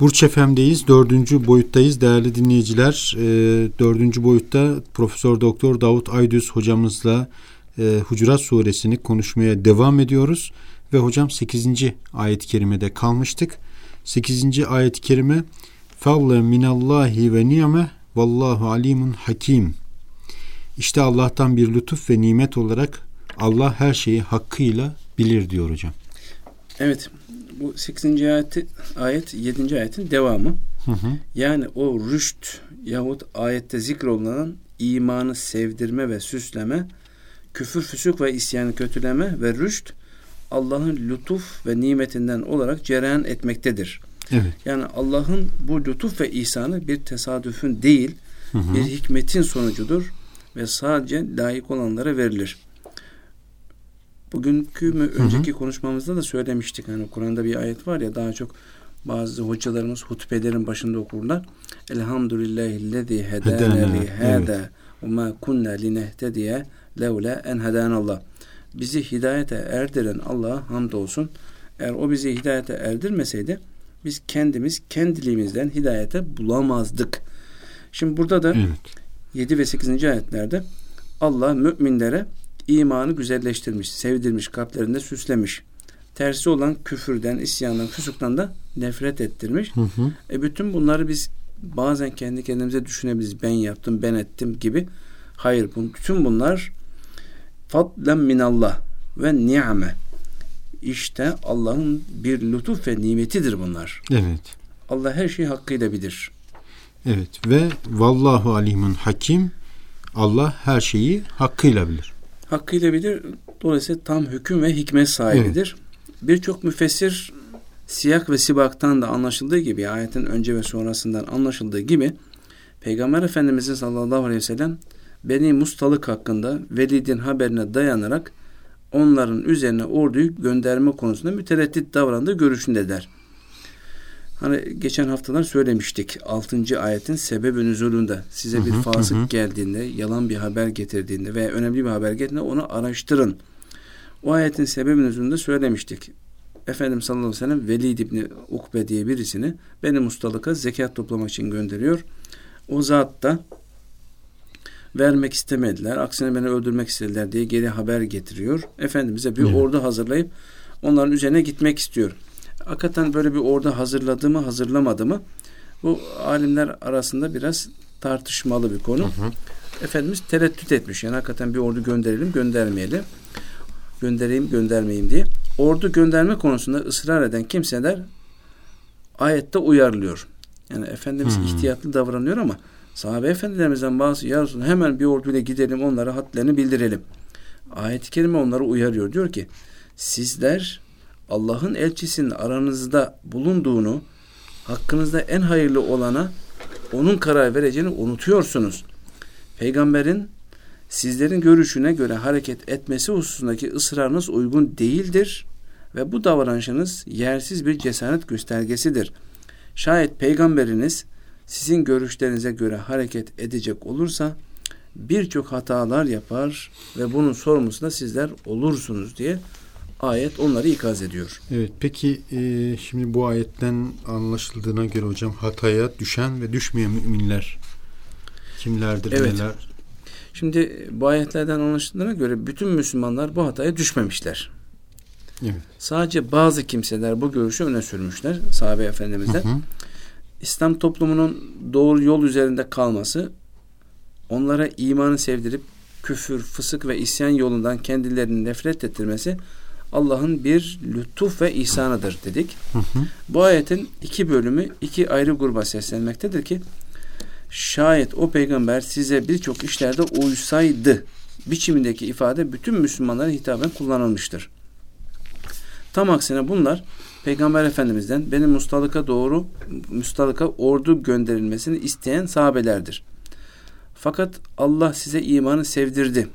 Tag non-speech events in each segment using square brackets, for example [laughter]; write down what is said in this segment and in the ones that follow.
Burç FM'deyiz. Dördüncü boyuttayız değerli dinleyiciler. E, dördüncü boyutta Profesör Doktor Davut Aydüz hocamızla e, Hucurat suresini konuşmaya devam ediyoruz. Ve hocam 8. ayet-i kerimede kalmıştık. 8. ayet-i kerime Favle minallahi ve niyame vallahu alimun hakim. İşte Allah'tan bir lütuf ve nimet olarak Allah her şeyi hakkıyla bilir diyor hocam. Evet bu 8. ayet, ayet 7. ayetin devamı. Hı hı. Yani o rüşt yahut ayette zikrolunan imanı sevdirme ve süsleme, küfür, füsuk ve isyanı kötüleme ve rüşt Allah'ın lütuf ve nimetinden olarak cereyan etmektedir. Evet. Yani Allah'ın bu lütuf ve ihsanı bir tesadüfün değil, hı hı. bir hikmetin sonucudur ve sadece layık olanlara verilir. Bugünkü mü önceki hı hı. konuşmamızda da söylemiştik. Hani Kur'an'da bir ayet var ya daha çok bazı hocalarımız hutbelerin başında okurlar. Elhamdülillahillezî hedâne li hâdâ ve mâ kunna linehtediye levle en hedânallah. Bizi hidayete erdiren Allah'a hamdolsun. Eğer o bizi hidayete erdirmeseydi biz kendimiz kendiliğimizden hidayete bulamazdık. Şimdi burada da evet. 7 ve 8. ayetlerde Allah müminlere imanı güzelleştirmiş, sevdirmiş, kalplerinde süslemiş. Tersi olan küfürden, isyandan, füsuktan da nefret ettirmiş. Hı hı. E bütün bunları biz bazen kendi kendimize düşünebiliriz. Ben yaptım, ben ettim gibi. Hayır, bütün bunlar fadlen minallah ve ni'me. İşte Allah'ın bir lütuf ve nimetidir bunlar. Evet. Allah her şeyi hakkıyla bilir. Evet ve vallahu alimun hakim Allah her şeyi hakkıyla bilir hakkıyla bilir. Dolayısıyla tam hüküm ve hikmet sahibidir. Birçok müfessir siyak ve sibaktan da anlaşıldığı gibi ayetin önce ve sonrasından anlaşıldığı gibi Peygamber Efendimizin sallallahu aleyhi ve sellem Beni Mustalık hakkında Velid'in haberine dayanarak onların üzerine orduyu gönderme konusunda mütereddit davrandığı görüşündeler. Hani geçen haftalar söylemiştik 6. ayetin sebebi nüzulünde size bir fasık hı geldiğinde, yalan bir haber getirdiğinde veya önemli bir haber geldiğinde onu araştırın. O ayetin sebebi nüzulünde söylemiştik. Efendimiz sallallahu aleyhi ve sellem Velid İbni Ukbe diye birisini benim ustalıka zekat toplamak için gönderiyor. O zat da vermek istemediler. Aksine beni öldürmek istediler diye geri haber getiriyor. Efendimiz'e bir evet. ordu hazırlayıp onların üzerine gitmek istiyor hakikaten böyle bir orada hazırladı mı hazırlamadı mı bu alimler arasında biraz tartışmalı bir konu. Hı hı. Efendimiz tereddüt etmiş. Yani hakikaten bir ordu gönderelim göndermeyelim. Göndereyim göndermeyeyim diye. Ordu gönderme konusunda ısrar eden kimseler ayette uyarlıyor. Yani Efendimiz hmm. ihtiyatlı davranıyor ama sahabe efendilerimizden bazı ya hemen bir orduyla gidelim onlara hatlarını bildirelim. Ayet-i kerime onları uyarıyor. Diyor ki sizler Allah'ın elçisinin aranızda bulunduğunu, hakkınızda en hayırlı olana onun karar vereceğini unutuyorsunuz. Peygamberin sizlerin görüşüne göre hareket etmesi hususundaki ısrarınız uygun değildir ve bu davranışınız yersiz bir cesaret göstergesidir. Şayet peygamberiniz sizin görüşlerinize göre hareket edecek olursa birçok hatalar yapar ve bunun sorumlusu da sizler olursunuz diye ayet onları ikaz ediyor. Evet peki e, şimdi bu ayetten anlaşıldığına göre hocam hataya düşen ve düşmeyen müminler kimlerdir evet. neler? Şimdi bu ayetlerden anlaşıldığına göre bütün Müslümanlar bu hataya düşmemişler. Evet. Sadece bazı kimseler bu görüşü öne sürmüşler sahabe efendimizden. Hı hı. İslam toplumunun doğru yol üzerinde kalması onlara imanı sevdirip küfür, fısık ve isyan yolundan kendilerini nefret ettirmesi Allah'ın bir lütuf ve ihsanıdır dedik. Hı hı. Bu ayetin iki bölümü iki ayrı gruba seslenmektedir ki şayet o peygamber size birçok işlerde uysaydı biçimindeki ifade bütün Müslümanlara hitaben kullanılmıştır. Tam aksine bunlar Peygamber Efendimiz'den benim mustalıka doğru mustalıka ordu gönderilmesini isteyen sahabelerdir. Fakat Allah size imanı sevdirdi.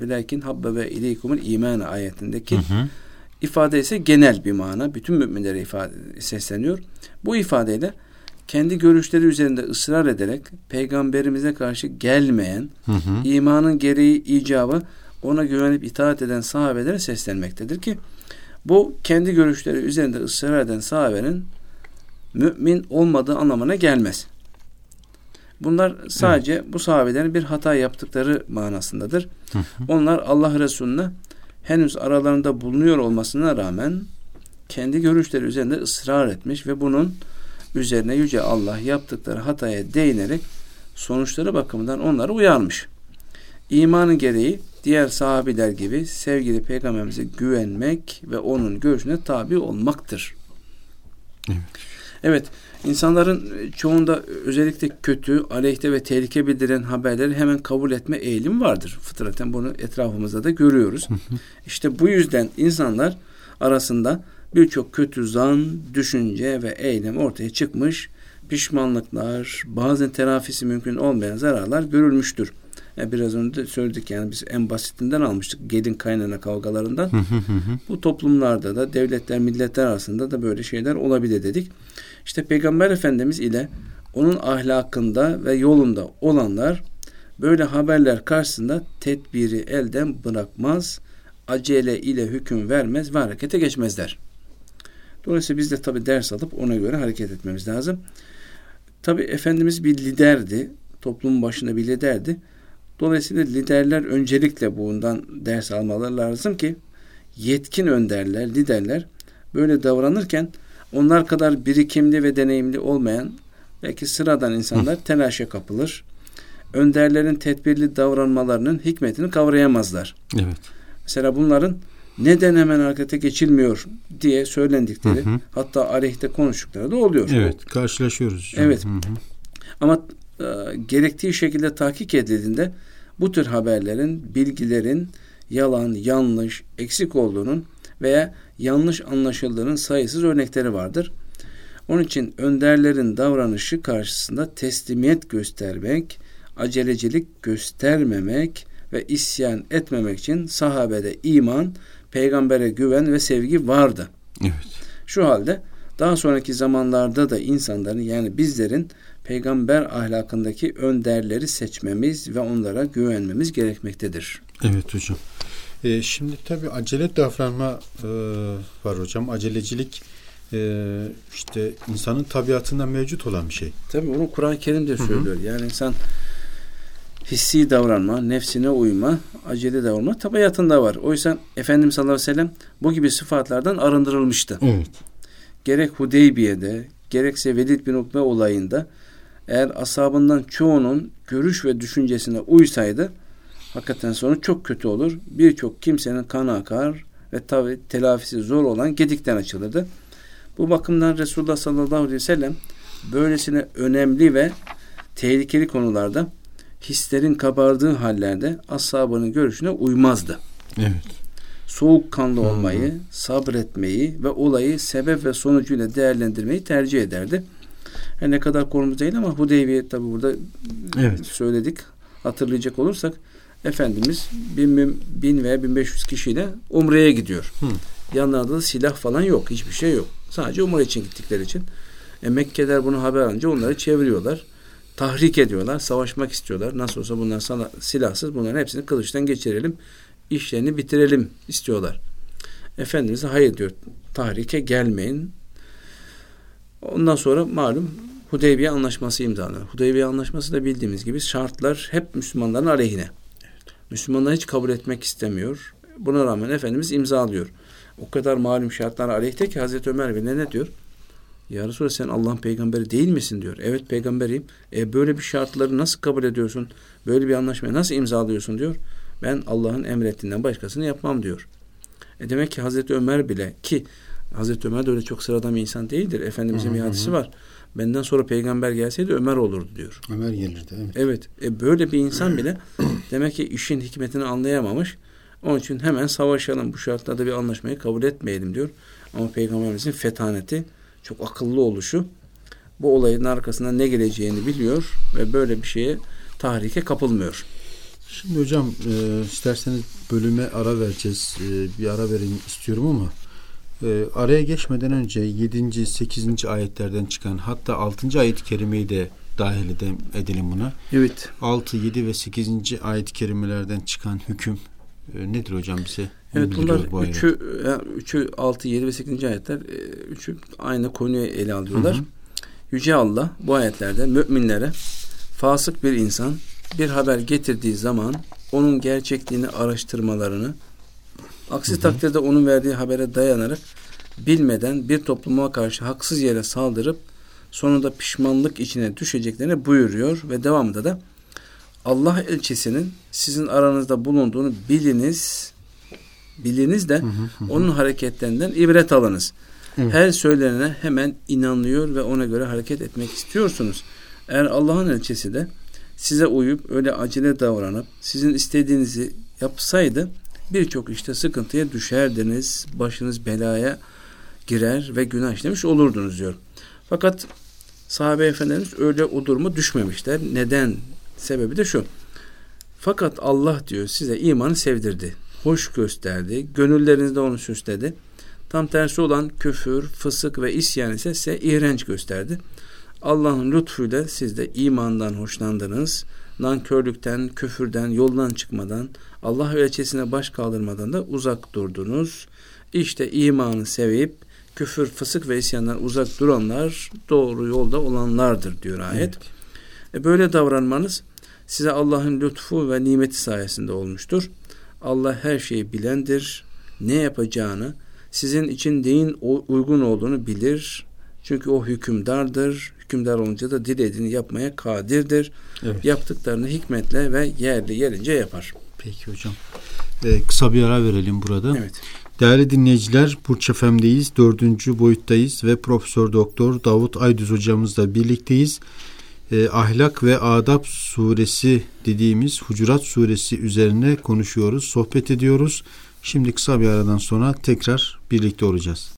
Velakin habbe ve ileykumul iman ayetindeki hı hı. ifade ise genel bir mana. Bütün müminlere ifade sesleniyor. Bu ifadeyle kendi görüşleri üzerinde ısrar ederek peygamberimize karşı gelmeyen hı hı. imanın gereği icabı ona güvenip itaat eden sahabelere seslenmektedir ki bu kendi görüşleri üzerinde ısrar eden sahabenin mümin olmadığı anlamına gelmez. Bunlar sadece evet. bu sahabelerin bir hata yaptıkları manasındadır. Onlar Allah Resulüne henüz aralarında bulunuyor olmasına rağmen kendi görüşleri üzerinde ısrar etmiş ve bunun üzerine Yüce Allah yaptıkları hataya değinerek sonuçları bakımından onları uyarmış. İmanın gereği diğer sahabiler gibi sevgili peygamberimize güvenmek ve onun görüşüne tabi olmaktır. Evet. Evet, insanların çoğunda özellikle kötü, aleyhte ve tehlike bildiren haberleri hemen kabul etme eğilim vardır. Fıtraten bunu etrafımızda da görüyoruz. İşte bu yüzden insanlar arasında birçok kötü zan, düşünce ve eylem ortaya çıkmış, pişmanlıklar, bazen telafisi mümkün olmayan zararlar görülmüştür. Yani biraz önce de söyledik yani biz en basitinden almıştık gelin kaynana kavgalarından. Bu toplumlarda da devletler milletler arasında da böyle şeyler olabilir dedik. İşte Peygamber Efendimiz ile onun ahlakında ve yolunda olanlar böyle haberler karşısında tedbiri elden bırakmaz, acele ile hüküm vermez ve harekete geçmezler. Dolayısıyla biz de tabi ders alıp ona göre hareket etmemiz lazım. Tabi Efendimiz bir liderdi. Toplumun başında bir liderdi. Dolayısıyla liderler öncelikle bundan ders almaları lazım ki yetkin önderler, liderler böyle davranırken onlar kadar birikimli ve deneyimli olmayan belki sıradan insanlar telaşa kapılır. Önderlerin tedbirli davranmalarının hikmetini kavrayamazlar. Evet. Mesela bunların neden hemen harekete geçilmiyor diye söylendikleri hı hı. hatta aleyhte konuştukları da oluyor. Evet karşılaşıyoruz. Evet. Hı hı. Ama e, gerektiği şekilde tahkik edildiğinde bu tür haberlerin, bilgilerin yalan, yanlış, eksik olduğunun veya yanlış anlaşıldığının sayısız örnekleri vardır. Onun için önderlerin davranışı karşısında teslimiyet göstermek, acelecilik göstermemek ve isyan etmemek için sahabede iman, peygambere güven ve sevgi vardı. Evet. Şu halde daha sonraki zamanlarda da insanların yani bizlerin peygamber ahlakındaki önderleri seçmemiz ve onlara güvenmemiz gerekmektedir. Evet hocam. Ee, şimdi tabii acele davranma e, var hocam. Acelecilik e, işte insanın tabiatında mevcut olan bir şey. Tabii bunu Kur'an-ı Kerim de söylüyor. Hı hı. Yani insan hissi davranma, nefsine uyma, acele davranma tabiatında var. Oysa Efendimiz sallallahu aleyhi ve sellem bu gibi sıfatlardan arındırılmıştı. Evet. Gerek Hudeybiye'de, gerekse Velid bin Ukbe olayında eğer asabından çoğunun görüş ve düşüncesine uysaydı hakikaten sonu çok kötü olur. Birçok kimsenin kanı akar ve tabi telafisi zor olan gedikten açılırdı. Bu bakımdan Resulullah sallallahu aleyhi ve sellem böylesine önemli ve tehlikeli konularda hislerin kabardığı hallerde ashabının görüşüne uymazdı. Evet. Soğukkanlı olmayı, sabretmeyi ve olayı sebep ve sonucuyla değerlendirmeyi tercih ederdi. Her ne kadar konumuz değil ama Hudeybiye tabi burada evet. söyledik. Hatırlayacak olursak Efendimiz bin, bin veya 1500 kişiyle Umre'ye gidiyor. Hı. Yanlarında da silah falan yok. Hiçbir şey yok. Sadece Umre için gittikleri için. E, Mekkeler bunu haber alınca onları çeviriyorlar. Tahrik ediyorlar. Savaşmak istiyorlar. Nasıl olsa bunlar sana silahsız. Bunların hepsini kılıçtan geçirelim. işlerini bitirelim istiyorlar. Efendimiz hayır diyor. Tahrike gelmeyin. Ondan sonra malum Hudeybiye Anlaşması imzalanır. Hudeybiye Anlaşması da bildiğimiz gibi şartlar hep Müslümanların aleyhine. Müslümanlar hiç kabul etmek istemiyor. Buna rağmen Efendimiz imzalıyor. O kadar malum şartlar aleyhte ki Hazreti Ömer bile ne diyor? Ya Resulallah sen Allah'ın peygamberi değil misin diyor. Evet peygamberiyim. E böyle bir şartları nasıl kabul ediyorsun? Böyle bir anlaşmayı nasıl imzalıyorsun diyor. Ben Allah'ın emrettiğinden başkasını yapmam diyor. E demek ki Hazreti Ömer bile ki Hazreti Ömer de öyle çok sıradan bir insan değildir. Efendimizin bir hadisi var. Benden sonra peygamber gelseydi Ömer olurdu diyor. Ömer gelirdi. Evet. Evet. E böyle bir insan bile [clears throat] demek ki işin hikmetini anlayamamış. Onun için hemen savaşalım. Bu şartlarda bir anlaşmayı kabul etmeyelim diyor. Ama peygamberimizin fetaneti çok akıllı oluşu bu olayın arkasında ne geleceğini biliyor ve böyle bir şeye tahrike kapılmıyor. Şimdi hocam e, isterseniz bölüme ara vereceğiz. E, bir ara vereyim istiyorum ama e, araya geçmeden önce 7. 8. ayetlerden çıkan hatta 6. ayet-i kerimeyi de dahil edelim buna. Evet. 6, 7 ve 8. ayet-i kerimelerden çıkan hüküm e, nedir hocam bize? Evet bunlar bu üçü, yani üçü 6, 7 ve 8. ayetler e, üçü aynı konuyu ele alıyorlar. Hı hı. Yüce Allah bu ayetlerde müminlere fasık bir insan bir haber getirdiği zaman onun gerçekliğini araştırmalarını aksi hı hı. takdirde onun verdiği habere dayanarak bilmeden bir topluma karşı haksız yere saldırıp sonunda pişmanlık içine düşeceklerini buyuruyor ve devamında da Allah elçisinin sizin aranızda bulunduğunu biliniz biliniz de hı hı hı. onun hareketlerinden ibret alınız. Evet. Her söylenene hemen inanıyor ve ona göre hareket etmek istiyorsunuz. Eğer Allah'ın elçisi de size uyup öyle acele davranıp sizin istediğinizi yapsaydı birçok işte sıkıntıya düşerdiniz. Başınız belaya girer ve günah işlemiş olurdunuz diyor. Fakat sahabe efendimiz öyle o duruma düşmemişler. Neden? Sebebi de şu. Fakat Allah diyor size imanı sevdirdi. Hoş gösterdi. Gönüllerinizde onu süsledi. Tam tersi olan küfür, fısık ve isyan ise size iğrenç gösterdi. Allah'ın lütfuyla siz de imandan hoşlandınız. Nankörlükten, küfürden, yoldan çıkmadan, Allah ölçesine baş kaldırmadan da uzak durdunuz. İşte imanı sevip küfür, fısık ve isyandan uzak duranlar doğru yolda olanlardır diyor ayet. Evet. E böyle davranmanız size Allah'ın lütfu ve nimeti sayesinde olmuştur. Allah her şeyi bilendir. Ne yapacağını, sizin için neyin uygun olduğunu bilir. Çünkü o hükümdardır. Hükümdar olunca da dilediğini yapmaya kadirdir. Evet. Yaptıklarını hikmetle ve yerli yerince yapar. Peki hocam. Ee, kısa bir ara verelim burada. Evet. Değerli dinleyiciler, Burç FM'deyiz. Dördüncü boyuttayız ve Profesör Doktor Davut Aydüz hocamızla birlikteyiz. Ee, Ahlak ve Adab suresi dediğimiz Hucurat suresi üzerine konuşuyoruz, sohbet ediyoruz. Şimdi kısa bir aradan sonra tekrar birlikte olacağız.